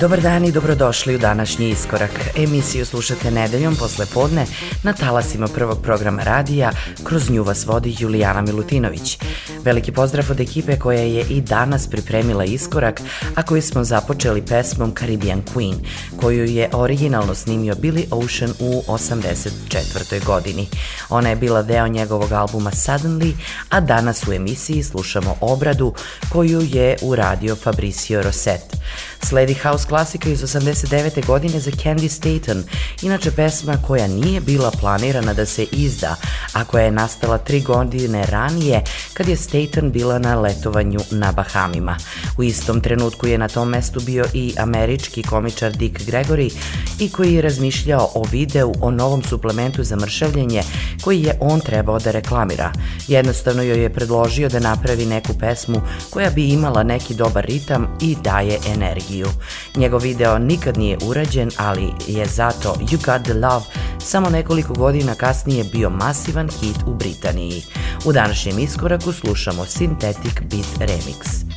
Dobar dan i dobrodošli u današnji iskorak. Emisiju slušate nedeljom posle podne na talasima prvog programa radija. Kroz nju vas vodi Julijana Milutinović. Veliki pozdrav od ekipe koja je i danas pripremila iskorak, a koju smo započeli pesmom Caribbean Queen, koju je originalno snimio Billy Ocean u 84. godini. Ona je bila deo njegovog albuma Suddenly, a danas u emisiji slušamo obradu koju je uradio Fabricio Rosset. Sledi house klasika iz 89. godine za Candy Staten, inače pesma koja nije bila planirana da se izda, a koja je nastala tri godine ranije kad je Staten bila na letovanju na Bahamima. U istom trenutku je na tom mestu bio i američki komičar Dick Gregory i koji je razmišljao o videu o novom suplementu za mršavljenje koji je on trebao da reklamira. Jednostavno joj je predložio da napravi neku pesmu koja bi imala neki dobar ritam i daje energiju. Njegov video nikad nije urađen, ali je zato You Got The Love samo nekoliko godina kasnije bio masivan hit u Britaniji. U današnjem iskoraku slušamo Synthetic Beat Remix.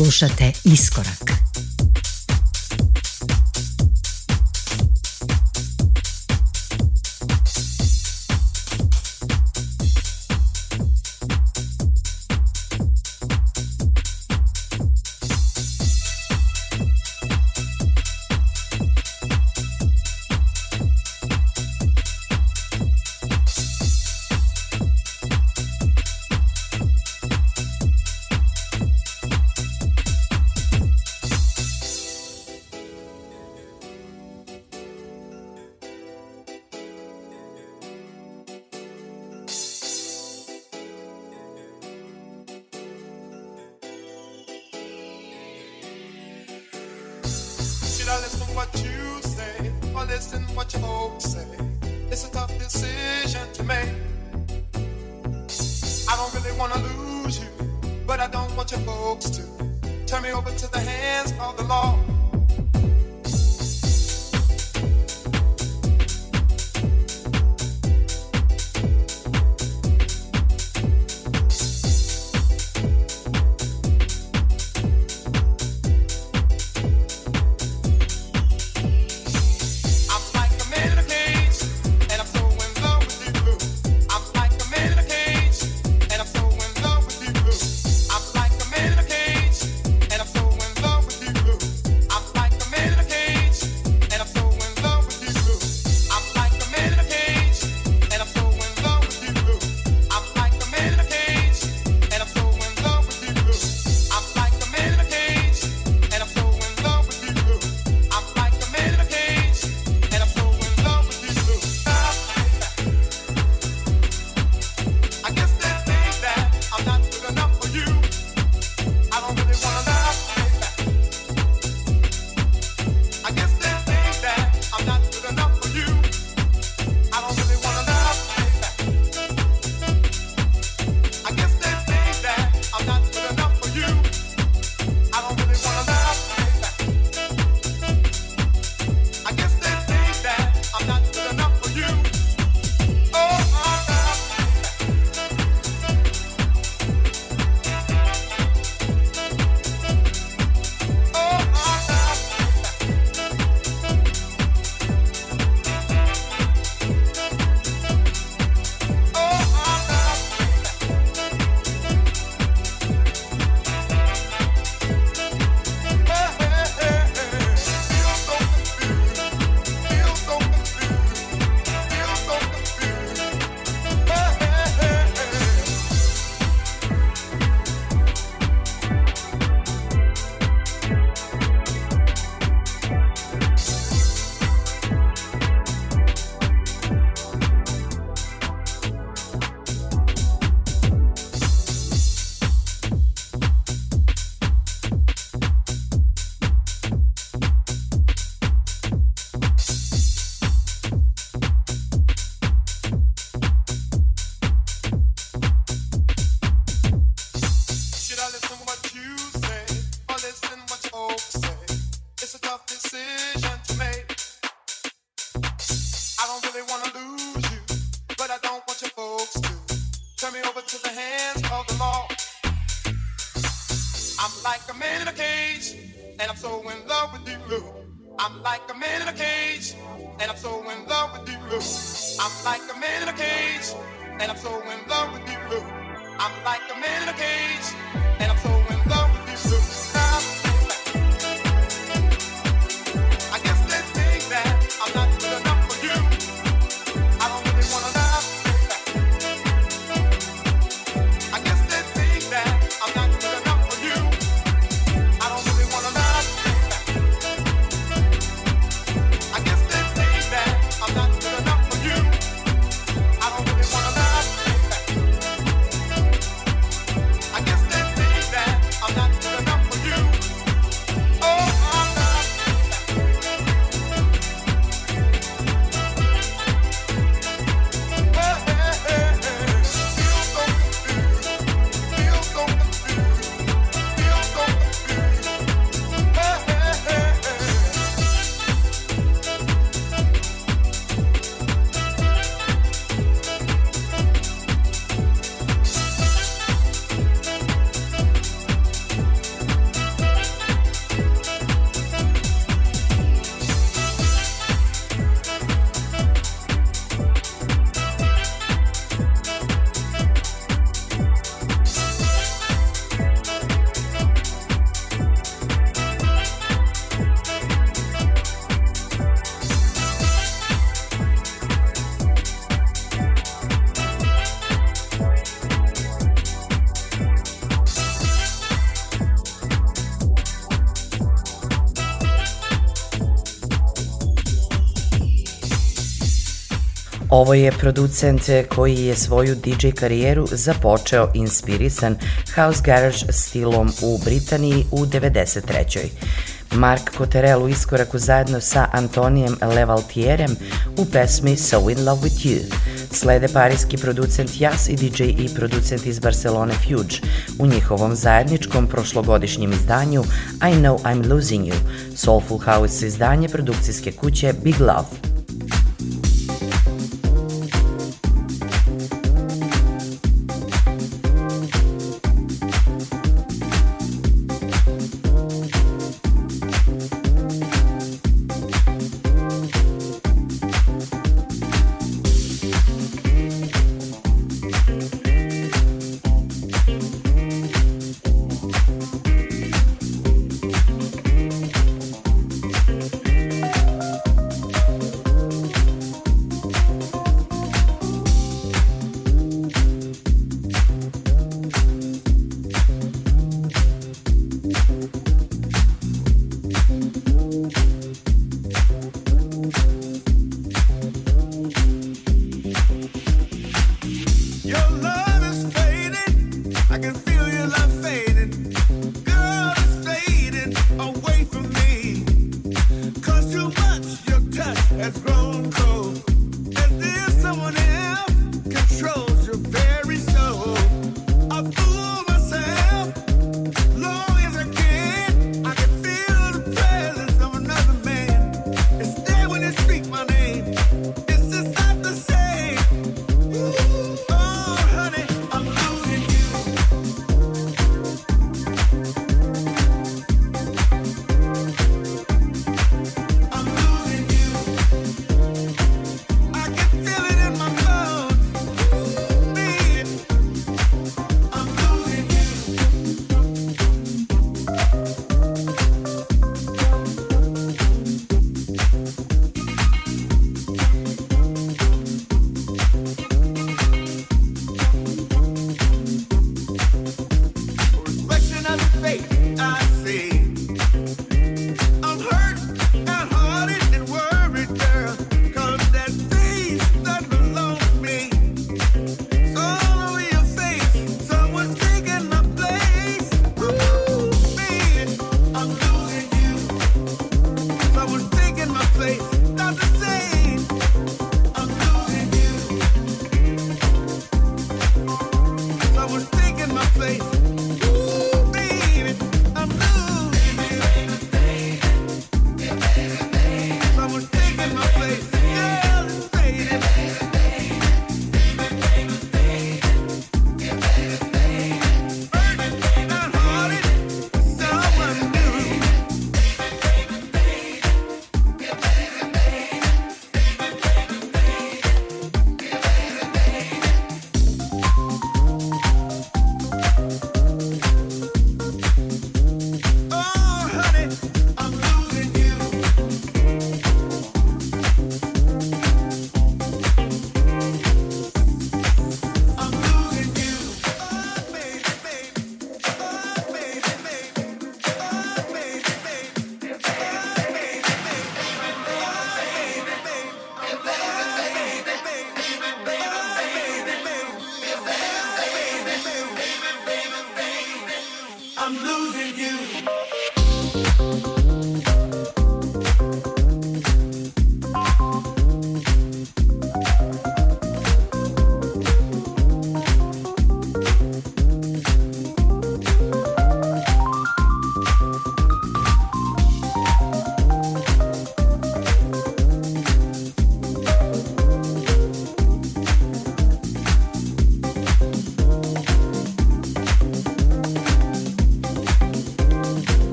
Slušate Iskorak. Ovo je producent koji je svoju DJ karijeru započeo inspirisan House Garage stilom u Britaniji u 93. Mark Cotterell u iskoraku zajedno sa Antonijem Levaltierem u pesmi So In Love With You. Slede parijski producent Jas i DJ i producent iz Barcelone Fuge u njihovom zajedničkom prošlogodišnjem izdanju I Know I'm Losing You, Soulful House izdanje produkcijske kuće Big Love.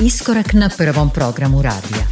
Iskorak na prvom programu radija.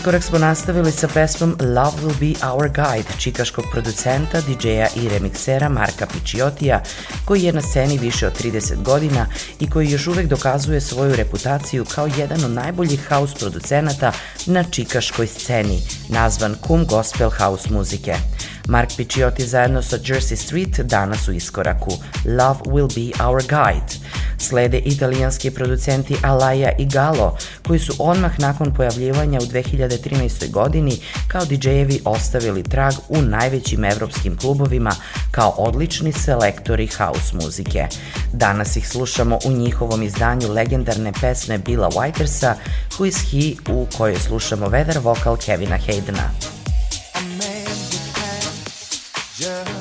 Iskorak smo nastavili sa pesmom Love Will Be Our Guide čikaškog producenta, DJ-a i remiksera Marka Picciotija, koji je na sceni više od 30 godina i koji još uvek dokazuje svoju reputaciju kao jedan od najboljih house producenata na čikaškoj sceni, nazvan kum gospel house muzike. Mark Picciotti zajedno sa Jersey Street danas u iskoraku Love Will Be Our Guide. Slede italijanski producenti Alaya i Galo, koji su odmah nakon pojavljivanja u 2013. godini kao DJ-evi ostavili trag u najvećim evropskim klubovima kao odlični selektori house muzike. Danas ih slušamo u njihovom izdanju legendarne pesme Billa Whitersa Who is He u kojoj slušamo vedar vokal Kevina Haydena. that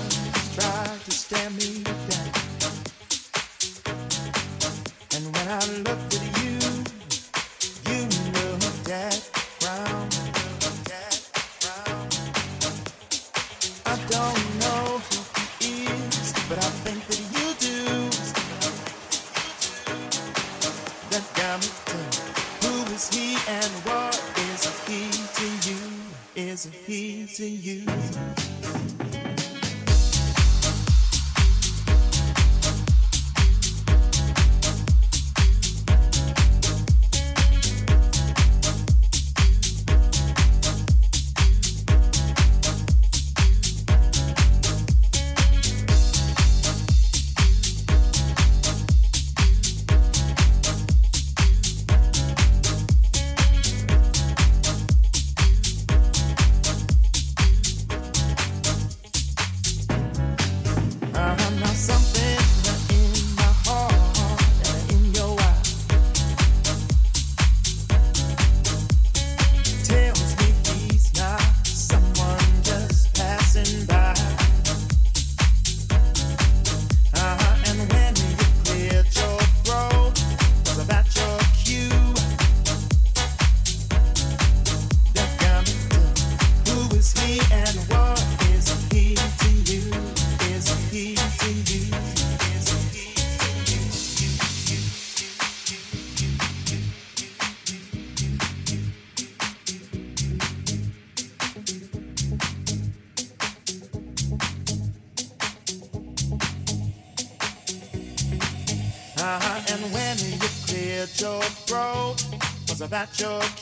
your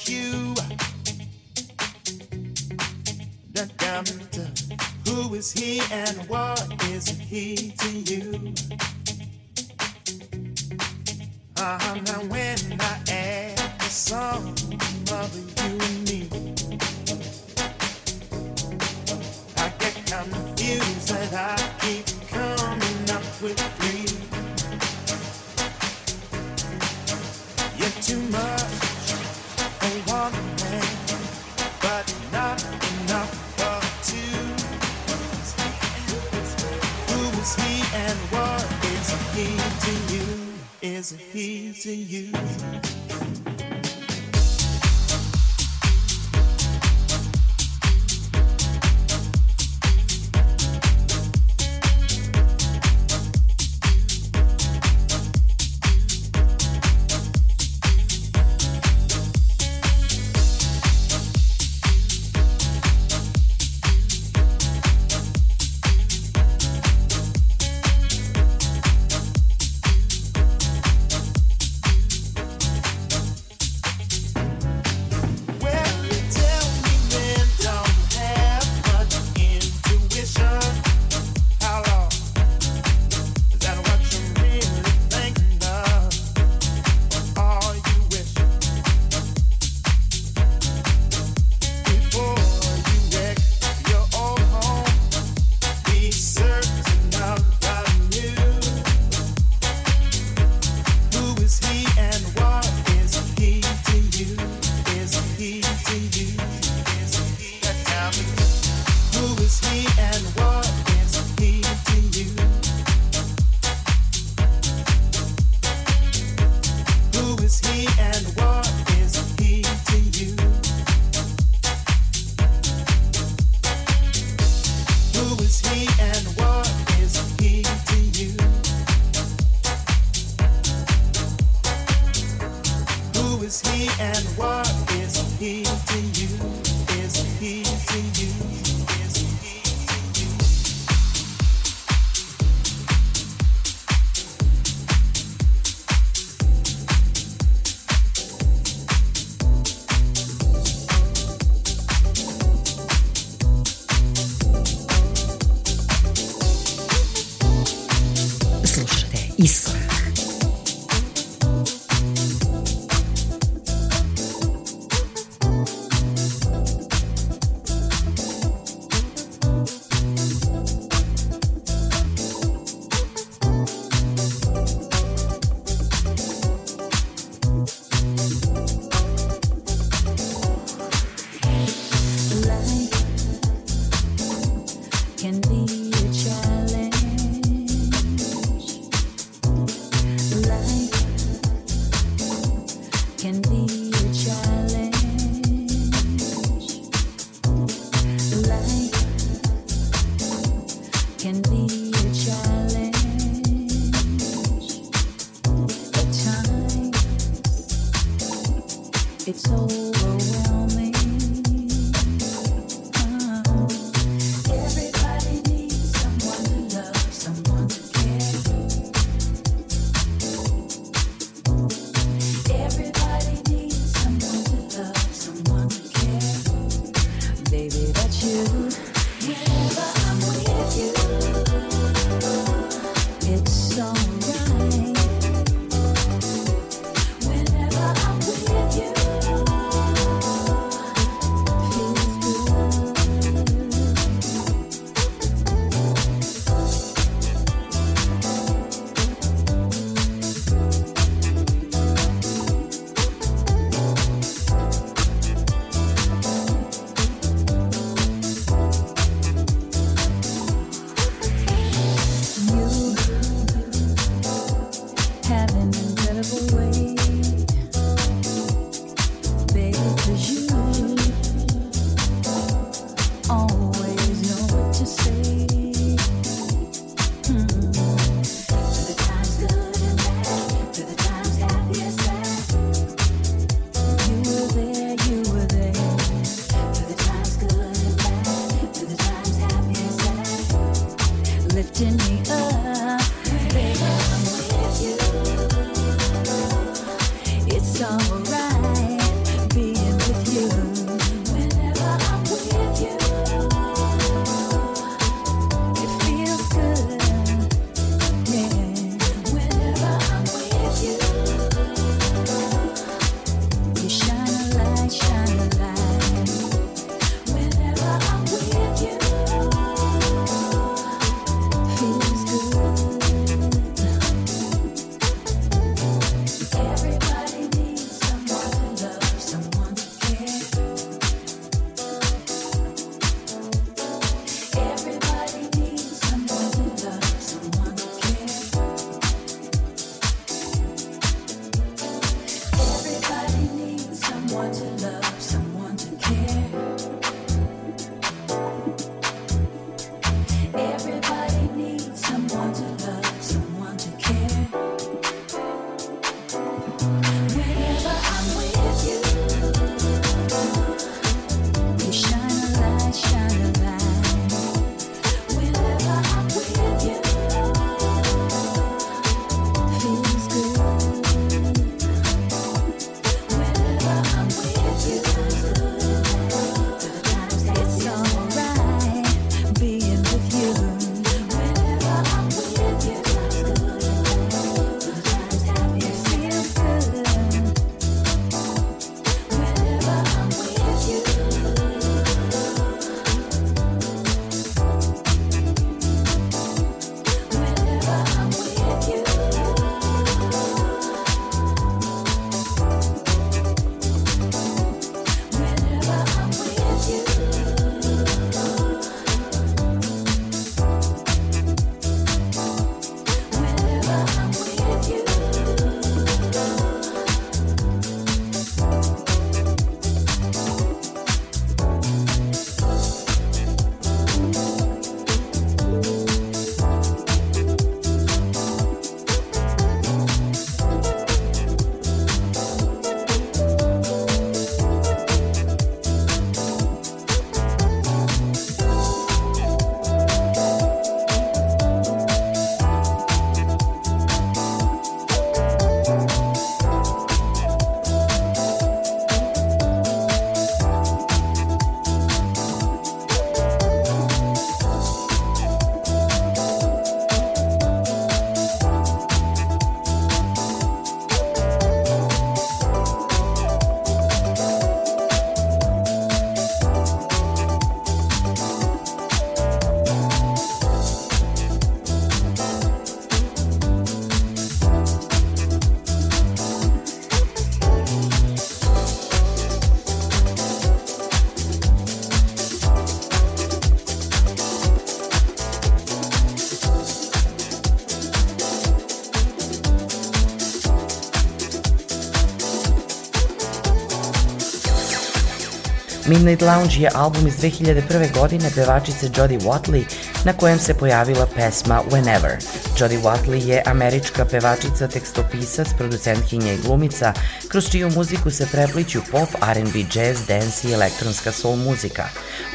Midnight Lounge je album iz 2001. godine pevačice Jodie Watley na kojem se pojavila pesma Whenever. Jodie Watley je američka pevačica, tekstopisac, producentkinja i glumica, kroz čiju muziku se prepliću pop, R&B, jazz, dance i elektronska soul muzika.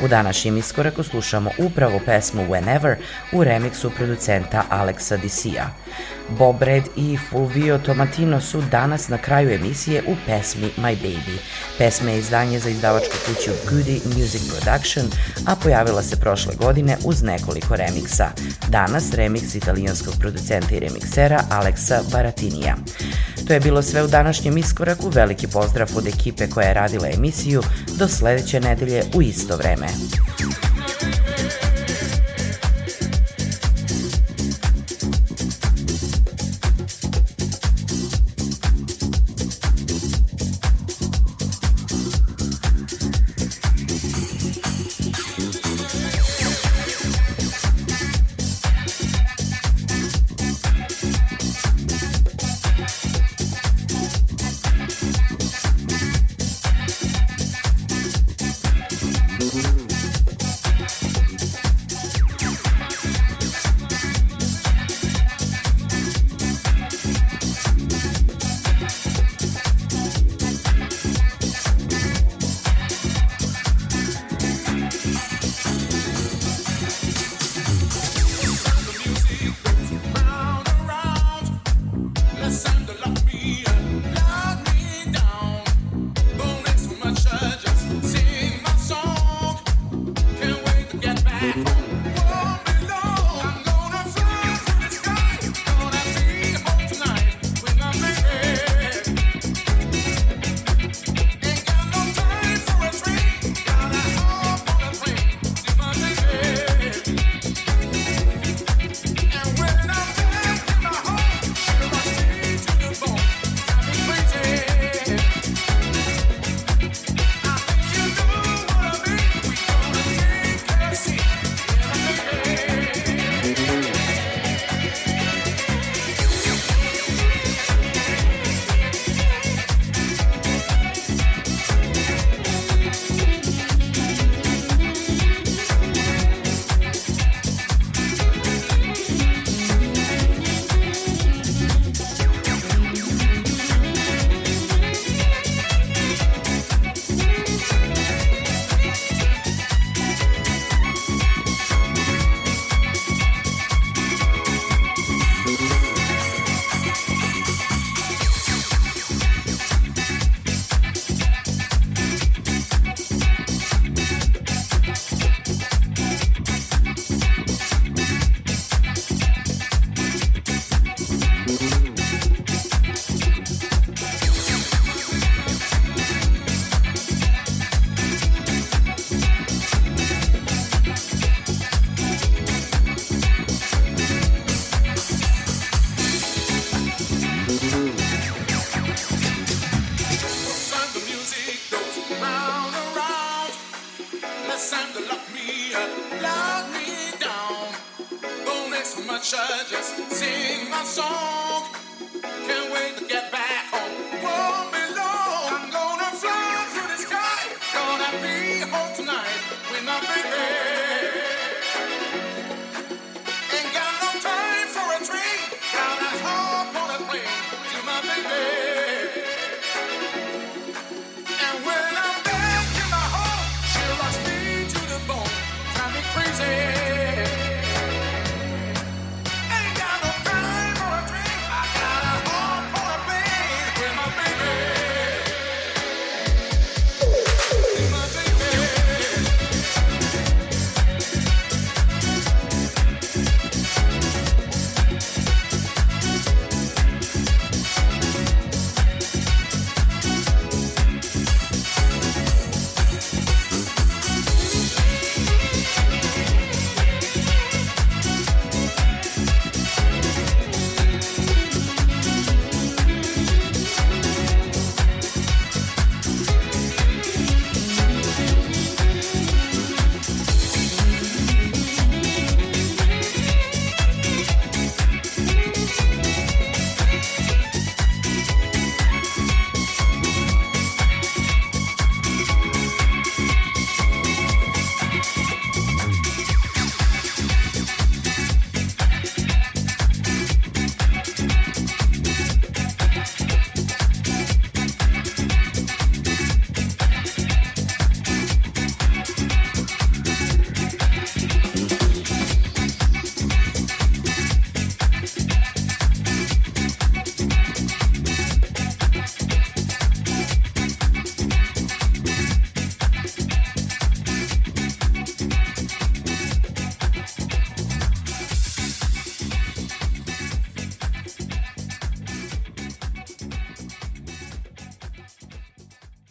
U današnjem iskoraku slušamo upravo pesmu Whenever u remiksu producenta Alexa Disia. Bob Red i Fulvio Tomatino su danas na kraju emisije u pesmi My Baby. Pesma je izdanje za izdavačku kuću Goody Music Production, a pojavila se prošle godine uz nekoliko remiksa. Danas remiks italijanskog producenta i remiksera Aleksa Baratinija. To je bilo sve u današnjem iskoraku. Veliki pozdrav od ekipe koja je radila emisiju. Do sledeće nedelje u isto vreme. Yeah.